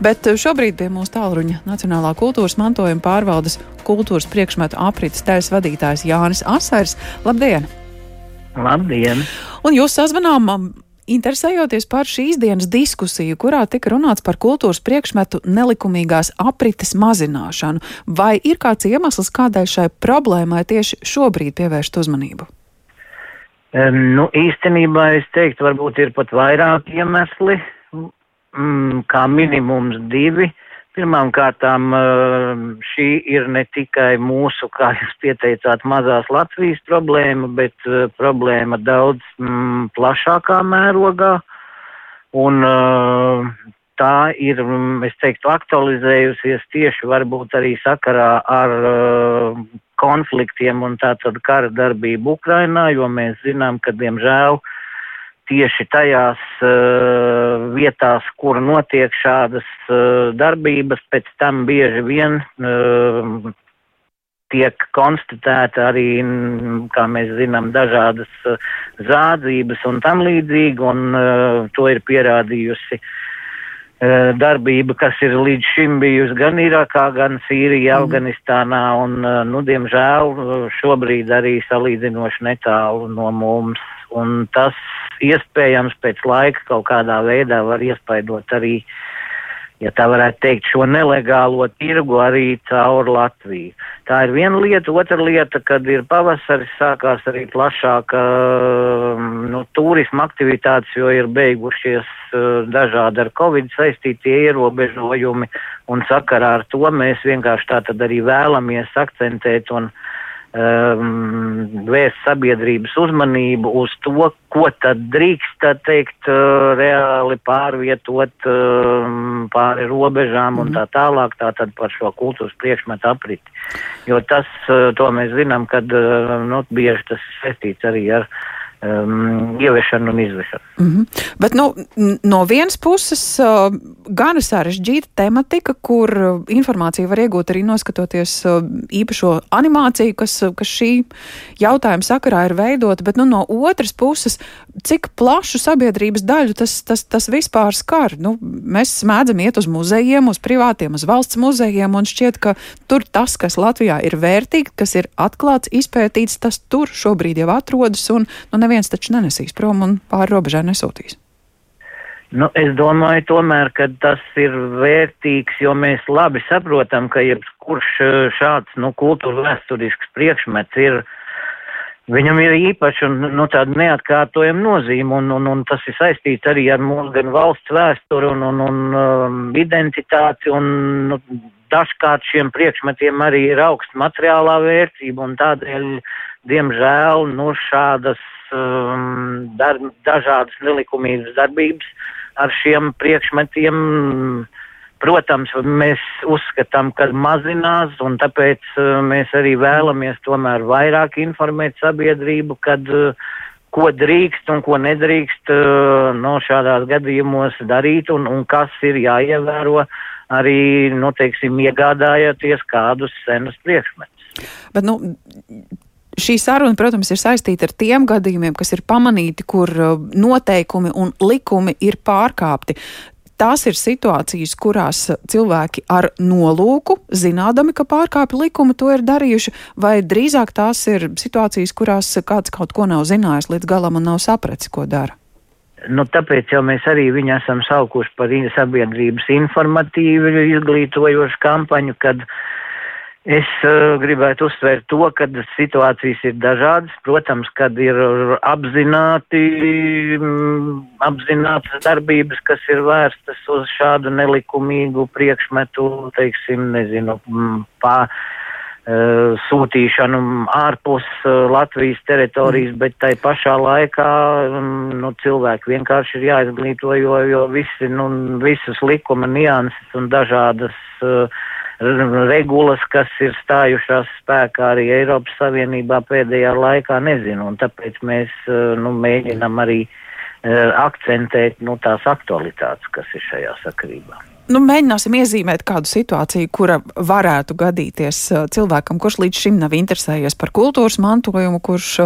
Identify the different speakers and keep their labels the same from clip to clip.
Speaker 1: Bet šobrīd pie mūsu tālruņa Nacionālā kultūras mantojuma pārvaldes kultūras priekšmetu aprites tējas vadītājs Jānis Asers. Labdien!
Speaker 2: Labdien!
Speaker 1: Un jūs sazvanām Interesējoties par šīs dienas diskusiju, kurā tika runāts par kultūras priekšmetu nelikumīgās aprites mazināšanu, vai ir kāds iemesls, kādēļ šai problēmai tieši šobrīd pievērst uzmanību?
Speaker 2: Um, nu, īstenībā es teiktu, varbūt ir pat vairāk iemesli, mm, kā minimums divi. Uh, Pirmām kārtām eh, šī ir ne tikai mūsu, kā jūs pieteicāt, mazās Latvijas problēma, bet eh, problēma daudz mm, plašākā mērogā. Un eh, tā ir, mm, es teiktu, aktualizējusies tieši varbūt arī sakarā ar konfliktiem un tātad kara darbību Ukrainā, jo mēs zinām, ka, diemžēl, uh, tieši tajās uh, vietās, kur notiek šādas uh, darbības, pēc tam bieži vien uh, tiek konstatēta arī, kā mēs zinām, dažādas zādzības un tam līdzīgi, un to ir pierādījusi darbība, kas ir līdz šim bijusi gan Irākā, gan Sīrijā, mm. Afganistānā, un, nu, diemžēl, šobrīd arī salīdzinoši netālu no mums. Un tas iespējams pēc laika kaut kādā veidā var iespaidot arī, ja tā varētu teikt, šo nelegālo tirgu arī caur Latviju. Tā ir viena lieta, otra lieta, kad ir pavasaris, sākās arī plašāka nu, turisma aktivitātes, jo ir beigušies uh, dažādi ar Covid saistītie ierobežojumi, un sakarā ar to mēs vienkārši tā tad arī vēlamies akcentēt un uh, um, vērst sabiedrības uzmanību uz to, ko tad drīkst, teikt, uh, reāli pārvietot um, pāri robežām un tā tālāk, tā tad par šo kultūras priekšmetu apriti. Jo tas, uh, to mēs zinām, kad, uh, nu, bieži tas saistīts arī ar um, ieviešanu un izvešanu.
Speaker 1: Mm -hmm. Bet nu, no vienas puses uh, gana sarežģīta tematika, kur uh, informāciju var iegūt arī noskatoties uh, īpašo animāciju, kas, uh, kas šī jautājuma sakarā ir veidota, bet nu, no otras puses, cik plašu sabiedrības daļu tas, tas, tas vispār skar. Nu, mēs mēdzam iet uz muzejiem, uz privātiem, uz valsts muzejiem, un šķiet, ka tur tas, kas Latvijā ir vērtīgi, kas ir atklāts, izpētīts, tas tur šobrīd jau atrodas. Un, nu, neviens taču nenesīs prom un pāri robežai nesūtīs.
Speaker 2: Nu, es domāju, tomēr, ka tas ir vērtīgs, jo mēs labi saprotam, ka jebkurš eh, šāds nu, kultūra vēsturisks priekšmets ir, viņam ir īpaši un nu, tāda neatkārtojama nozīme, un, un, un tas ir saistīts arī ar mūsu gan valsts vēsturi un, un, un um, identitāti, un nu, dažkārt šiem priekšmetiem arī ir augsta materiālā vērtība, un tādēļ, diemžēl, nu, šādas um, dar, dažādas nelikumīgas darbības ar šiem priekšmetiem. Protams, mēs uzskatām, ka mazinās, un tāpēc uh, mēs arī vēlamies tomēr vairāk informēt sabiedrību, kad uh, ko drīkst un ko nedrīkst uh, no šādās gadījumos darīt, un, un kas ir jāievēro arī, nu, teiksim, iegādājoties kādus senus priekšmetus.
Speaker 1: Bet, nu, Šī saruna, protams, ir saistīta ar tiem gadījumiem, kas ir pamanīti, kur uh, noteikumi un likumi ir pārkāpti. Tās ir situācijas, kurās cilvēki ar nolūku, zinādami, ka pārkāpja likumu, to ir darījuši, vai drīzāk tās ir situācijas, kurās kāds kaut ko nav zinājis līdz galam un nav sapratis, ko dara.
Speaker 2: Nu, tāpēc jau mēs arī viņu esam saukuši par sabiedrības informatīvu izglītojošu kampaņu, kad uh, Es uh, gribētu uzsvērt to, ka situācijas ir dažādas. Protams, kad ir apzināti, mm, apzinātas darbības, kas ir vērstas uz šādu nelikumīgu priekšmetu, teiksim, nezinu, mm, pā, uh, sūtīšanu ārpus uh, Latvijas teritorijas, bet tai pašā laikā um, nu, cilvēki vienkārši ir jāizglīto, jo, jo visi, nu, visas likuma nianses un dažādas uh, regulas, kas ir stājušās spēkā arī Eiropas Savienībā pēdējā laikā, nezinu, un tāpēc mēs eh, nu, mēģinam arī uh, akcentēt nu, tās aktualitātes, kas ir šajā sakarībā.
Speaker 1: Nu, mēģināsim iezīmēt kādu situāciju, kura varētu gadīties eh, cilvēkam, kurš līdz šim nav interesējies par kultūras mantojumu, kurš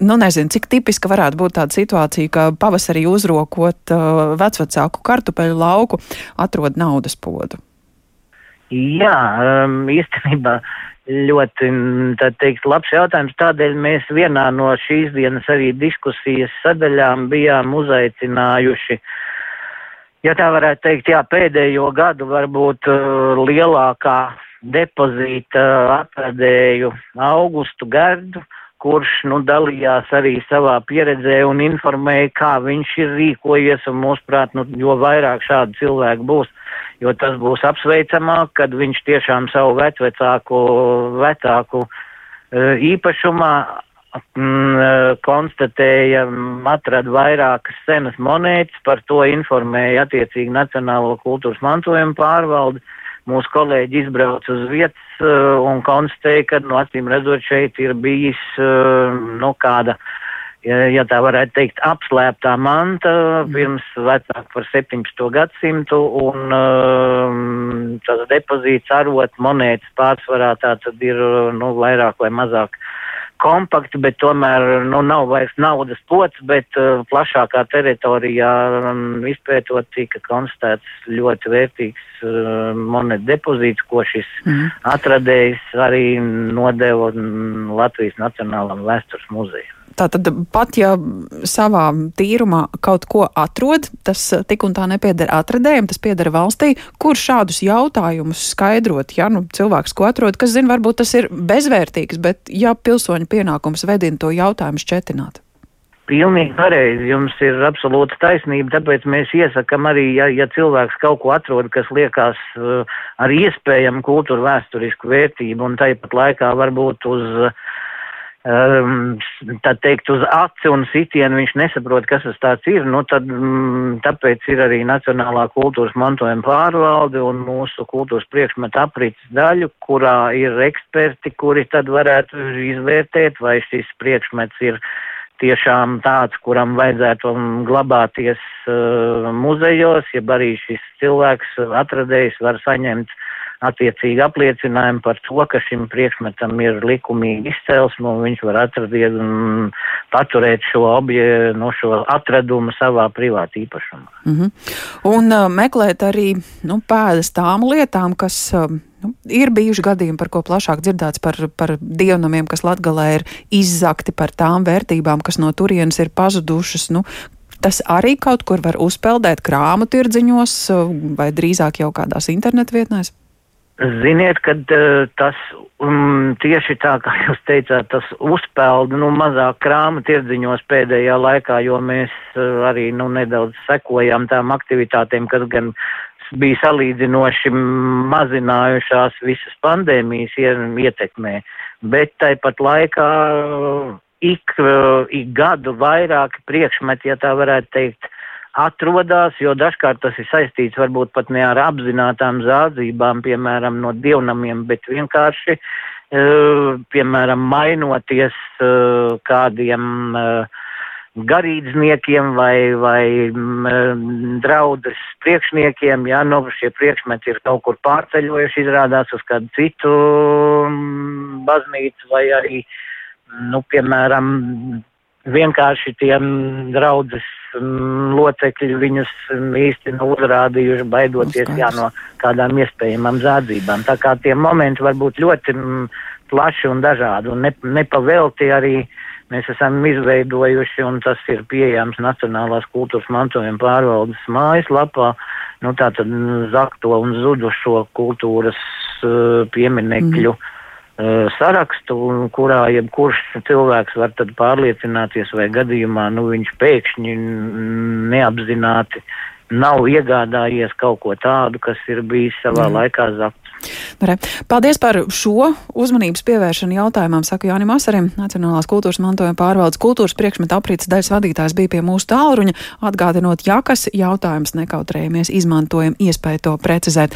Speaker 1: Nu, nezinu, cik tipiska varētu būt tāda situācija, ka pavasarī uzrokot uh, vecvecāku kartupeļu lauku, atrod naudas podu.
Speaker 2: Jā, um, īstenībā ļoti, tā teikt, labs jautājums. Tādēļ mēs vienā no šīs dienas arī diskusijas sadaļām bijām uzaicinājuši, ja tā varētu teikt, jā, pēdējo gadu varbūt uh, lielākā depozīta atradēju Augustu Gardu, kurš, nu, dalījās arī savā pieredzē un informēja, kā viņš ir rīkojies, mūsuprāt, nu, jo vairāk šādu cilvēku būs, jo tas būs apsveicamāk, kad viņš tiešām savu vecvecāku, vecāku e, īpašumā mm, konstatēja, atrada vairākas senas monētas, par to informēja attiecīgi Nacionālo kultūras mantojumu pārvaldi. Mūsu kolēģi izbrauca uz vietas uh, un konstatēja, ka, nu, acīm redzot, šeit ir bijis, nu, kāda uh, ja, ja tā varētu teikt, apslēptā manta mhm. pirms vecāk par 17. gadsimtu, un um, tas depozīts arot monētas pārsvarā tā tad ir, nu, vairāk vai mazāk kompakti, bet tomēr, nu, nav vairs naudas pots, bet uh, plašākā teritorijā um, izpētot tika konstatēts ļoti vērtīgs uh, monētu depozīts, ko šis mm. atradējs arī nodeva Latvijas Nacionālam vēstures muzejam.
Speaker 1: Tātad pat ja savā tīrumā kaut ko atrod, tas tik un tā nepieder atradējiem, tas pieder valstī, kur šādus jautājumus skaidrot. Ja nu, cilvēks ko atrod, kas zina, varbūt tas ir bezvērtīgs, bet ja pilsoņu pienākums vedina to jautājumu šķetināt.
Speaker 2: Pilnīgi pareizi, jums ir absolūta taisnība, tāpēc mēs iesakam arī, ja, ja cilvēks kaut ko atrod, kas liekas uh, ar iespējamu kultūru vēsturisku vērtību un tāpat laikā varbūt uz uh, um, tā teikt, uz aci un sitienu viņš nesaprot, kas tas tāds ir, nu tad mm, tāpēc ir arī Nacionālā kultūras mantojuma pārvalde un mūsu kultūras priekšmeta aprits daļu, kurā ir eksperti, kuri tad varētu izvērtēt, vai šis priekšmets ir tiešām tāds, kuram vajadzētu glabāties uh, muzejos, ja arī šis cilvēks atradējs var saņemt uh, attiecīgi apliecinājumu par to, ka šim priekšmetam ir likumīgi izcelsme un viņš var atradiet un paturēt šo objektu, no šo atradumu savā privāti īpašumā.
Speaker 1: Mm -hmm. Un uh, meklēt arī nu, pēdas tām lietām, kas. Uh, Nu, ir bijuši gadījumi, par ko plašāk dzirdēts par, par dievnamiem, kas latgalē ir izzakti par tām vērtībām, kas no turienes ir pazudušas. Nu, tas arī kaut kur var uzpeldēt krāmu tirdziņos vai drīzāk jau kādās internetu vietnēs?
Speaker 2: Ziniet, ka uh, tas um, tieši tā, kā jūs teicāt, tas uzpeld nu, mazāk krāma tirdziņos pēdējā laikā, jo mēs uh, arī nu, nedaudz sekojām tām aktivitātēm, kas gan bija salīdzinoši mazinājušās visas pandēmijas ietekmē, bet tāpat laikā uh, ik, uh, ik gadu vairāk priekšmeti, ja tā varētu teikt, atrodas, jo dažkārt tas ir saistīts varbūt pat ne ar apzinātām zādzībām, piemēram, no dievnamiem, bet vienkārši, uh, piemēram, mainoties uh, kādiem uh, garīdzniekiem vai, vai draudas priekšniekiem, ja nu šie priekšmeti ir kaut kur pārceļojuši, izrādās uz kādu citu baznīcu vai arī, nu, piemēram, vienkārši tiem draudzes locekļi viņus mm, īsti nav uzrādījuši, baidoties jā, no kādām iespējamām zādzībām. Tā kā tie momenti var būt ļoti mm, plaši un dažādi, un ne, nepavelti arī mēs esam izveidojuši, un tas ir pieejams Nacionālās kultūras mantojuma pārvaldes mājaslapā, nu tātad zakto un zudušo kultūras uh, pieminekļu. Mm sarakstu, kurā jebkurš cilvēks var tad pārliecināties, vai gadījumā nu, viņš pēkšņi neapzināti nav iegādājies kaut ko tādu, kas ir bijis savā mm. laikā zakts.
Speaker 1: Paldies par šo uzmanības pievēršanu jautājumam, saka Jānis Masarim, Nacionālās kultūras mantojuma pārvaldes kultūras priekšmeta aprīces daļas vadītājs bija pie mūsu tālruņa, atgādinot, ja kas jautājums nekautrējamies, izmantojam iespēju to precizēt.